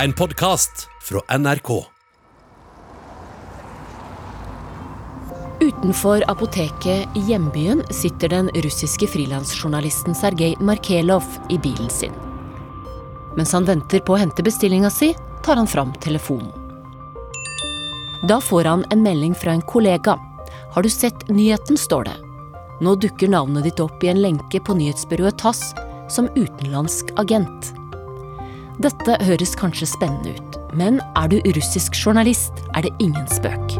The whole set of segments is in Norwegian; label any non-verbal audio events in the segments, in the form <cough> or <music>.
En podkast fra NRK. Utenfor apoteket i hjembyen sitter den russiske frilansjournalisten Sergej Markelov i bilen sin. Mens han venter på å hente bestillinga si, tar han fram telefonen. Da får han en melding fra en kollega. Har du sett nyheten, står det. Nå dukker navnet ditt opp i en lenke på nyhetsbyrået TASS som utenlandsk agent. Dette høres kanskje spennende ut, men er du russisk journalist, er det ingen spøk.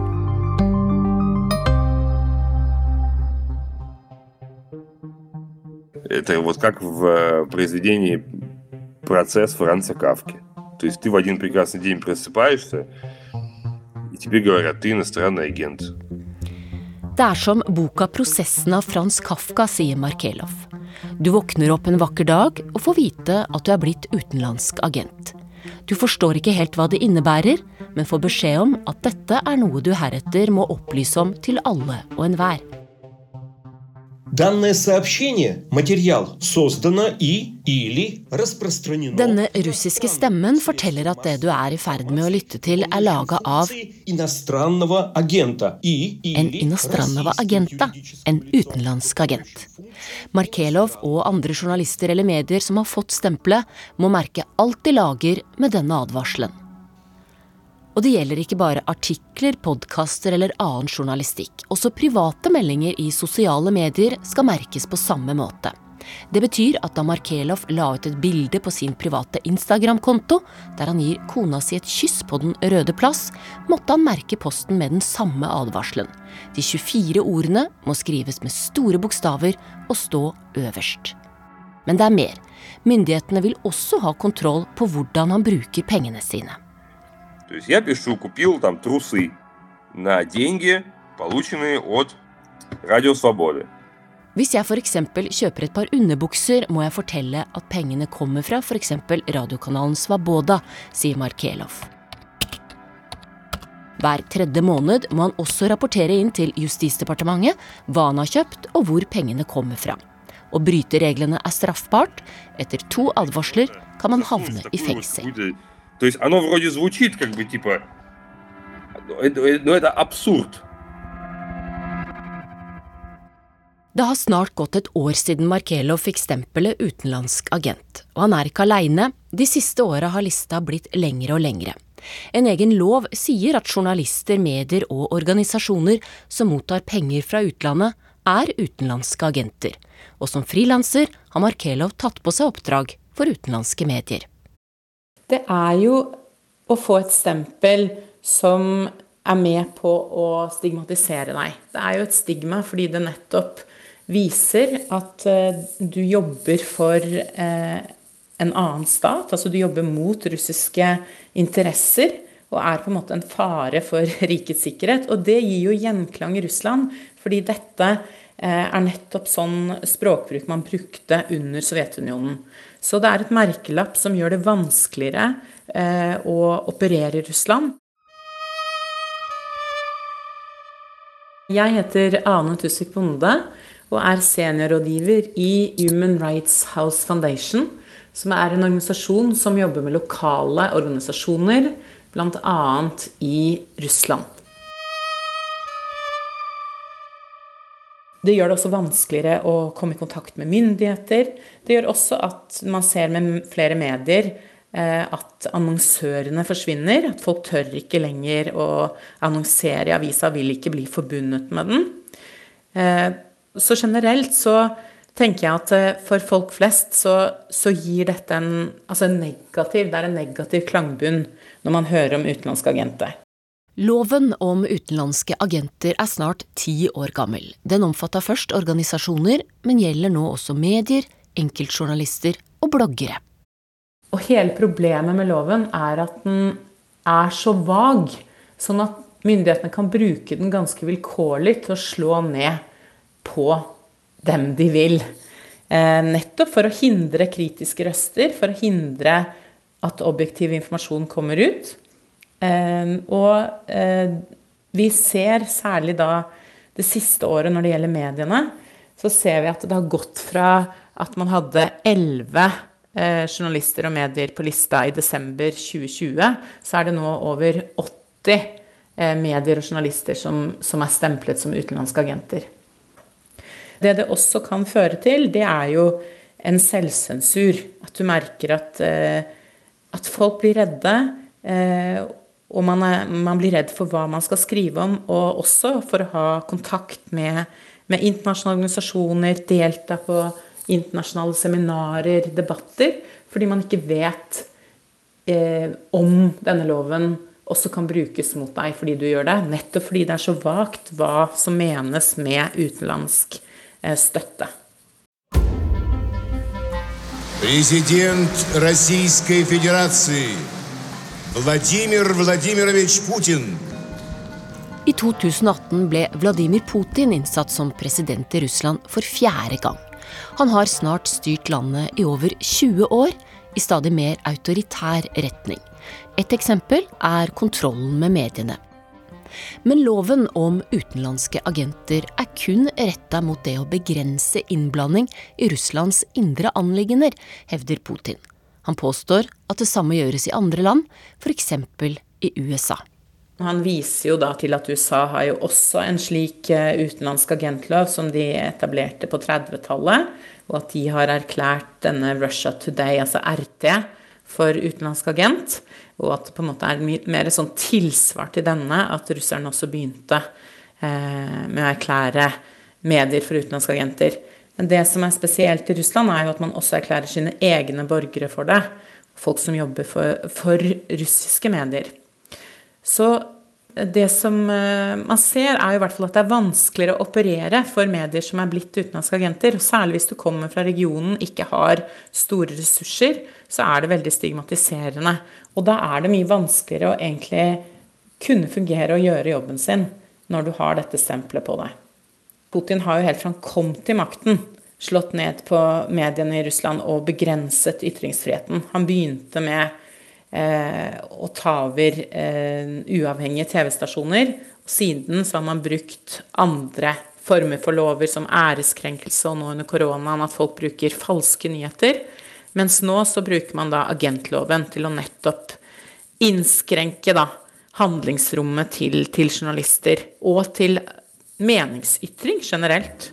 Это вот как в э, произведении «Процесс» Франца Кавки. То есть ты в один прекрасный день просыпаешься, и тебе говорят, ты иностранный агент. Det er som boka 'Prosessen' av Frans Kafka, sier Markelov. Du våkner opp en vakker dag og får vite at du er blitt utenlandsk agent. Du forstår ikke helt hva det innebærer, men får beskjed om at dette er noe du heretter må opplyse om til alle og enhver. Данное сообщение, материал, создано и или распространено Denne russiske stemmen forteller at det du er i ferd med å lytte til, er laga av иностранного агента и en или Inostranova agenta, en utenlandsk agent. Markelov og andre journalister eller medier som har fått stempelet, må merke alt de lager med denne advarselen. Og det gjelder ikke bare artikler, podkaster eller annen journalistikk. Også private meldinger i sosiale medier skal merkes på samme måte. Det betyr at da Markelov la ut et bilde på sin private Instagram-konto, der han gir kona si et kyss på Den røde plass, måtte han merke posten med den samme advarselen. De 24 ordene må skrives med store bokstaver og stå øverst. Men det er mer. Myndighetene vil også ha kontroll på hvordan han bruker pengene sine. То есть я пишу, купил там трусы на деньги, полученные от Радио Свободы. Hvis jeg f.eks. kjøper et par underbukser, må jeg fortelle at pengene kommer fra f.eks. radiokanalen Svaboda, sier Markelov. Hver tredje måned må han også rapportere inn til Justisdepartementet hva han har kjøpt og hvor pengene kommer fra. Å bryte reglene er straffbart. Etter to advarsler kan man havne i fengsel. Какую-то- То есть оно вроде звучит как бы типа... Но это, но это абсурд. Det har snart gått et år siden Markelov fikk stempelet utenlandsk agent. Og han er ikke aleine. De siste åra har lista blitt lengre og lengre. En egen lov sier at journalister, medier og organisasjoner som mottar penger fra utlandet, er utenlandske agenter. Og som frilanser har Markelov tatt på seg oppdrag for utenlandske medier. Det er jo å få et stempel som er med på å stigmatisere deg. Det er jo et stigma fordi det nettopp viser at eh, du jobber for eh, en annen stat. Altså du jobber mot russiske interesser og er på en måte en fare for <laughs> rikets sikkerhet. Og det gir jo gjenklang i Russland, fordi dette er nettopp sånn språkbruk man brukte under Sovjetunionen. Så det er et merkelapp som gjør det vanskeligere eh, å operere i Russland. Jeg heter Ane Tusvik Bonde og er seniorrådgiver i Human Rights House Foundation, som er en organisasjon som jobber med lokale organisasjoner, bl.a. i Russland. Det gjør det også vanskeligere å komme i kontakt med myndigheter. Det gjør også at man ser med flere medier eh, at annonsørene forsvinner. At folk tør ikke lenger å annonsere i avisa, vil ikke bli forbundet med den. Eh, så generelt så tenker jeg at eh, for folk flest så, så gir dette en, altså en negativ, det er en negativ klangbunn når man hører om utenlandske agenter. Loven om utenlandske agenter er snart ti år gammel. Den omfatta først organisasjoner, men gjelder nå også medier, enkeltjournalister og bloggere. Og hele problemet med loven er at den er så vag, sånn at myndighetene kan bruke den ganske vilkårlig til å slå ned på dem de vil. Eh, nettopp for å hindre kritiske røster, for å hindre at objektiv informasjon kommer ut. Eh, og eh, vi ser særlig da det siste året når det gjelder mediene, så ser vi at det har gått fra at man hadde elleve eh, journalister og medier på lista i desember 2020, så er det nå over 80 eh, medier og journalister som, som er stemplet som utenlandske agenter. Det det også kan føre til, det er jo en selvsensur. At du merker at, at folk blir redde. Eh, og man, er, man, blir redd for hva man skal skrive om, og også for å ha kontakt med, med internasjonale organisasjoner, delta på internasjonale seminarer, debatter, fordi man ikke vet eh, om denne loven også kan brukes mot deg fordi du gjør det. Nettopp fordi det er så vagt hva som menes med utenlandsk eh, støtte. Президент Российской Федерации Vladimir Vladimirovich Putin i 2018 ble Vladimir Putin innsatt som president i Russland for fjerde gang. Han har snart styrt landet i over 20 år, i stadig mer autoritær retning. Et eksempel er kontrollen med mediene. Men loven om utenlandske agenter er kun retta mot det å begrense innblanding i Russlands indre anliggender, hevder Putin. Han påstår at det samme gjøres i andre land, f.eks. i USA. Han viser jo da til at USA har jo også en slik eh, utenlandsk agentlov som de etablerte på 30-tallet, og at de har erklært denne Russia Today, altså RT, for utenlandsk agent. Og at det på en måte er mer sånn tilsvar til denne at russerne også begynte eh, med å erklære medier for utenlandske agenter. Men det som er spesielt i Russland, er jo at man også erklærer sine egne borgere for det. Folk som jobber for, for russiske medier. Så det som eh, man ser, er jo i hvert fall at det er vanskeligere å operere for medier som er blitt utenlandske agenter. Særlig hvis du kommer fra regionen, ikke har store ressurser, så er det veldig stigmatiserende. Og da er det mye vanskeligere å egentlig kunne fungere og gjøre jobben sin når du har dette stempelet på deg. Putin har jo helt fra han kom til makten, slått ned på mediene i Russland og begrenset ytringsfriheten. Han begynte med eh, å ta over eh, uavhengige TV-stasjoner. Siden så har man brukt andre former for lover som æreskrenkelse og nå under koronaen at folk bruker falske nyheter. Mens nå så bruker man da agentloven til å nettopp innskrenke da handlingsrommet til, til journalister og til meningsytring generelt.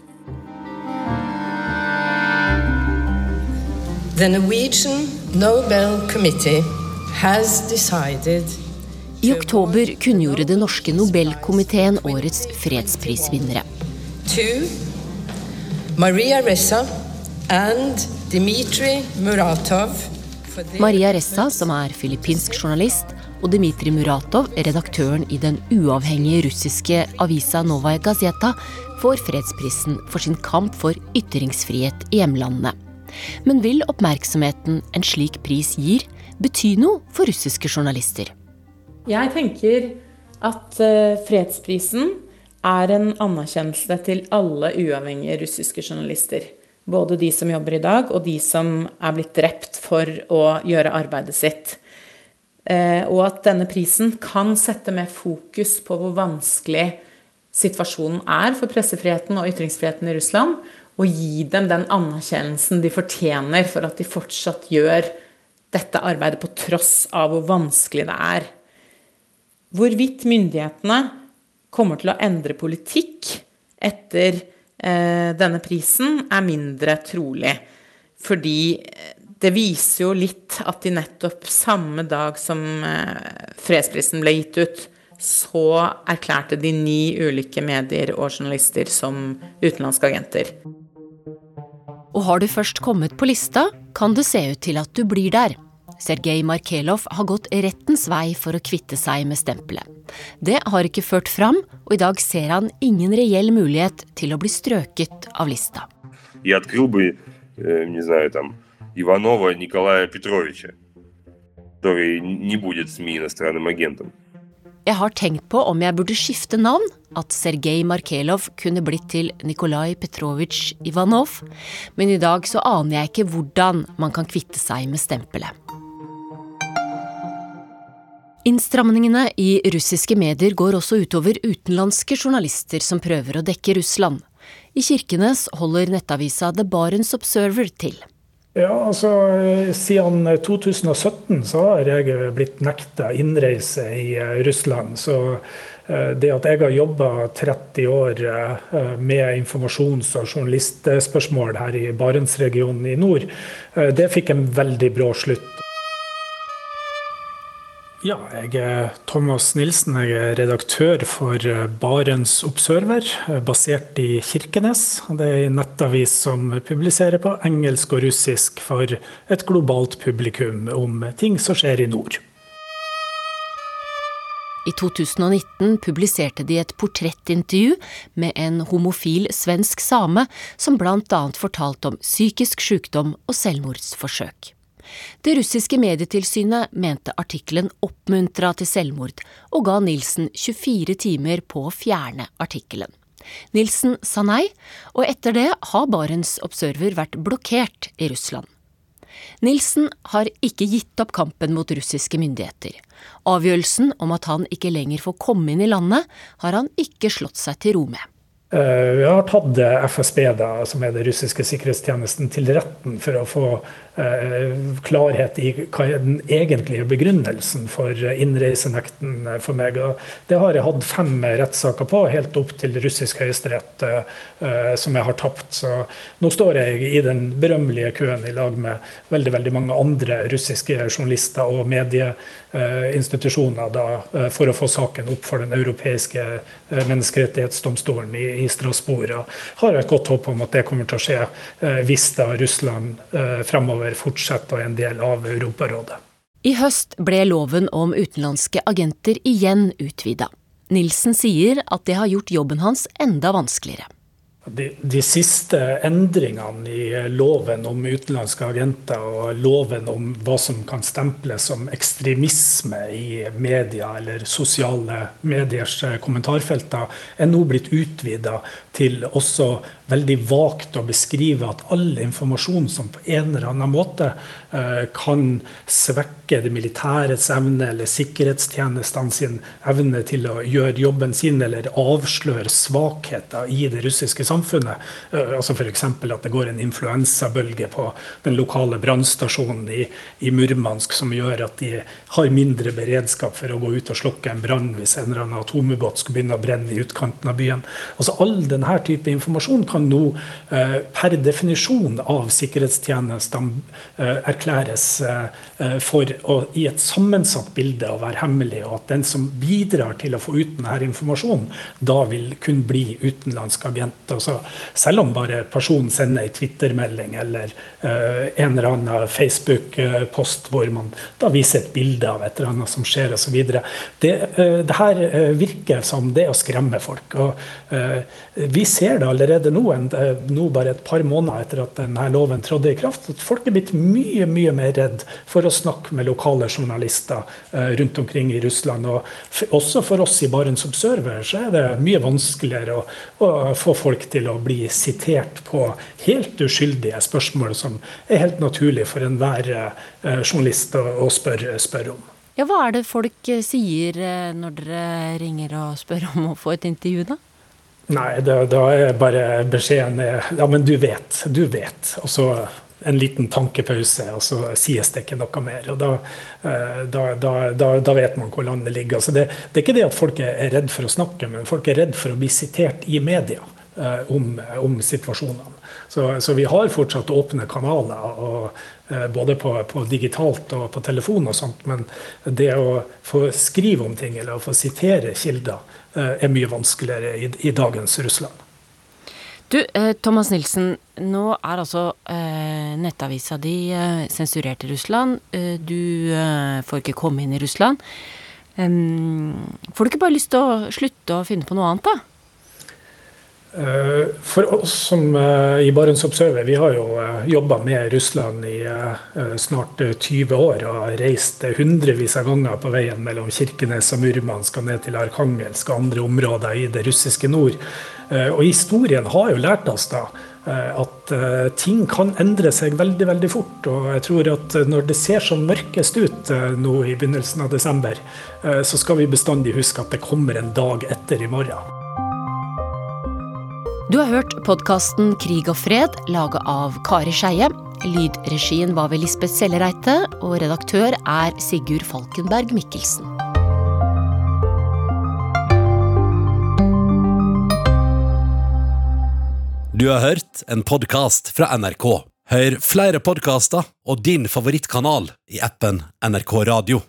The Norwegian Nobel Committee i oktober kunngjorde det norske Nobelkomiteen årets fredsprisvinnere. Maria Ressa and Dmitri Muratov. Maria Ressa, som er filippinsk journalist, og Dmitrij Muratov, redaktøren i den uavhengige russiske avisa Novaja Gazeta, får fredsprisen for sin kamp for ytringsfrihet i hjemlandene. Men vil oppmerksomheten en slik pris gir, bety noe for russiske journalister? Jeg tenker at eh, fredsprisen er en anerkjennelse til alle uavhengige russiske journalister. Både de som jobber i dag, og de som er blitt drept for å gjøre arbeidet sitt. Eh, og at denne prisen kan sette mer fokus på hvor vanskelig situasjonen er for pressefriheten og ytringsfriheten i Russland, og gi dem den anerkjennelsen de fortjener for at de fortsatt gjør dette arbeidet på tross av hvor vanskelig det er. Hvorvidt myndighetene kommer til å endre politikk etter eh, denne prisen, er mindre trolig. Fordi eh, det viser jo litt at de nettopp samme dag som eh, fredsprisen ble gitt ut, så erklærte de ni ulike medier og journalister som utenlandske agenter. Og har du først kommet på lista, kan det se ut til at du blir der. Sergej Markelov har gått rettens vei for å kvitte seg med stempelet. Det har ikke ført fram, og i dag ser han ingen reell mulighet til å bli strøket av lista. Jeg открыл бы, не знаю, там, Иванова Николая Петровича, который не будет СМИ иностранным агентом. Jeg har tenkt på om jeg burde skifte navn, at Sergej Markelov kunne blitt til Nikolai Petrovitsj Ivanov, men i dag så aner jeg ikke hvordan man kan kvitte seg med stempelet. Innstramningene i russiske medier går også utover utenlandske journalister som prøver å dekke Russland. I Kirkenes holder nettavisa The Barents Observer til. Ja, altså Siden 2017 så har jeg blitt nekta innreise i Russland. Så det at jeg har jobba 30 år med informasjons- og journalistspørsmål her i Barentsregionen i nord, det fikk en veldig brå slutt. Ja, jeg er Thomas Nilsen. Jeg er redaktør for eh, Barents Observer, eh, basert i Kirkenes. Det er en nettavis som publiserer på engelsk og russisk for et globalt publikum om ting som skjer i nord. I 2019 publiserte de et portrettintervju med en homofil svensk same som bl.a. fortalte om psykisk sykdom og selvmordsforsøk. Det russiske medietilsynet mente artikkelen oppmuntra til selvmord, og ga Nilsen 24 timer på å fjerne artikkelen. Nilsen sa nei, og etter det har Barents Observer vært blokkert i Russland. Nilsen har ikke gitt opp kampen mot russiske myndigheter. Avgjørelsen om at han ikke lenger får komme inn i landet, har han ikke slått seg til ro med. Vi har tatt FSB, da, som er den russiske sikkerhetstjenesten, til retten for å få Eh, klarhet i hva er den egentlige begrunnelsen for innreisenekten for meg. Og det har jeg hatt fem rettssaker på, helt opp til russisk høyesterett, eh, som jeg har tapt. Så nå står jeg i den berømmelige køen i lag med veldig, veldig mange andre russiske journalister og medieinstitusjoner da, eh, for å få saken opp for Den europeiske menneskerettighetsdomstolen i, i Strasbourg. Og har et godt håp om at det kommer til å skje hvis da Russland fremover fortsetter å være en del av Europarådet. I høst ble loven om utenlandske agenter igjen utvida. Nilsen sier at det har gjort jobben hans enda vanskeligere. De, de, siste endringene i loven om utenlandske agenter og loven om hva som kan stemples som ekstremisme i media eller sosiale mediers kommentarfelter, er nå blitt utvida til også veldig vagt å beskrive at all informasjon som på en eller annen måte eh, kan svekke det militærets evne eller sikkerhetstjenestene sin evne til å gjøre jobben sin, eller avsløre svakheter i det russiske samfunnet. Eh, altså F.eks. at det går en influensabølge på den lokale brannstasjonen i, i, Murmansk som gjør at de har mindre beredskap for å gå ut og slokke en brann hvis en eller annen atomubåt skulle begynne å brenne i utkanten av byen. Altså All denne type informasjon kan nå eh, per definisjon av sikkerhetstjenestene eh, erklæres eh, for å i et sammensatt bilde å være hemmelig, og at den som bidrar til å få ut denne informasjonen, da vil kun bli utenlandsk agent. Altså, selv om bare personen sender en Twitter-melding eller en eller annen Facebook-post hvor man da viser et bilde av et eller annet som skjer osv. Det, det her virker som det å skremme folk. og Vi ser det allerede nå en Eh, nå bare et par måneder etter at denne loven trådte i kraft, at folk er blitt mye mye mer redd for å snakke med lokale journalister eh, rundt omkring i Russland. Og også for oss i Barents Observer så er det mye vanskeligere å, å få folk til å bli sitert på helt uskyldige spørsmål som er helt naturlig for enhver eh, journalist å, spørre, spørre om. Ja, Hva er det folk sier når dere ringer og spør om å få et intervju, da? Nei, da, da er bare beskjeden Ja, men du vet. Du vet. Og så en liten tankepause, og så sies det ikke noe mer. og Da, da, da, da vet man hvor landet ligger. Altså det, det, er ikke det at folk er redd for å snakke, men folk er redd for å bli sitert i media eh, om, om situasjonene. Så, så, vi har fortsatt åpne kanaler, og, eh, både på, på, digitalt og på telefon og sånt. Men det å få skrive om ting eller å få sitere kilder Eh, er mye vanskeligere i, i dagens Russland. Du, eh, Thomas Nilsen. Nå er altså eh, nettavisa di eh, sensurert i Russland. Eh, du eh, får ikke komme inn i Russland. får du ikke bare lyst til å slutte å finne på noe annet, da? Eh, for oss som eh, i Barents Observer, vi har jo eh, jobba med Russland i snart 20 år og reist hundrevis av ganger på veien mellom Kirkenes og Murmansk og ned til Arkangelsk og andre områder i det russiske nord. Og historien har jo lært oss da at ting kan endre seg veldig veldig fort. Og jeg tror at når det ser som mørkest ut nå i begynnelsen av desember, så skal vi bestandig huske at det kommer en dag etter i morgen. Du har hørt podkasten Krig og fred, laga av Kari Skeie. Lydregien var ved Lisbeth Sellereite, og redaktør er Sigurd Falkenberg Mikkelsen. Du har hørt en podkast fra NRK. Hør flere podkaster og din favorittkanal i appen NRK Radio.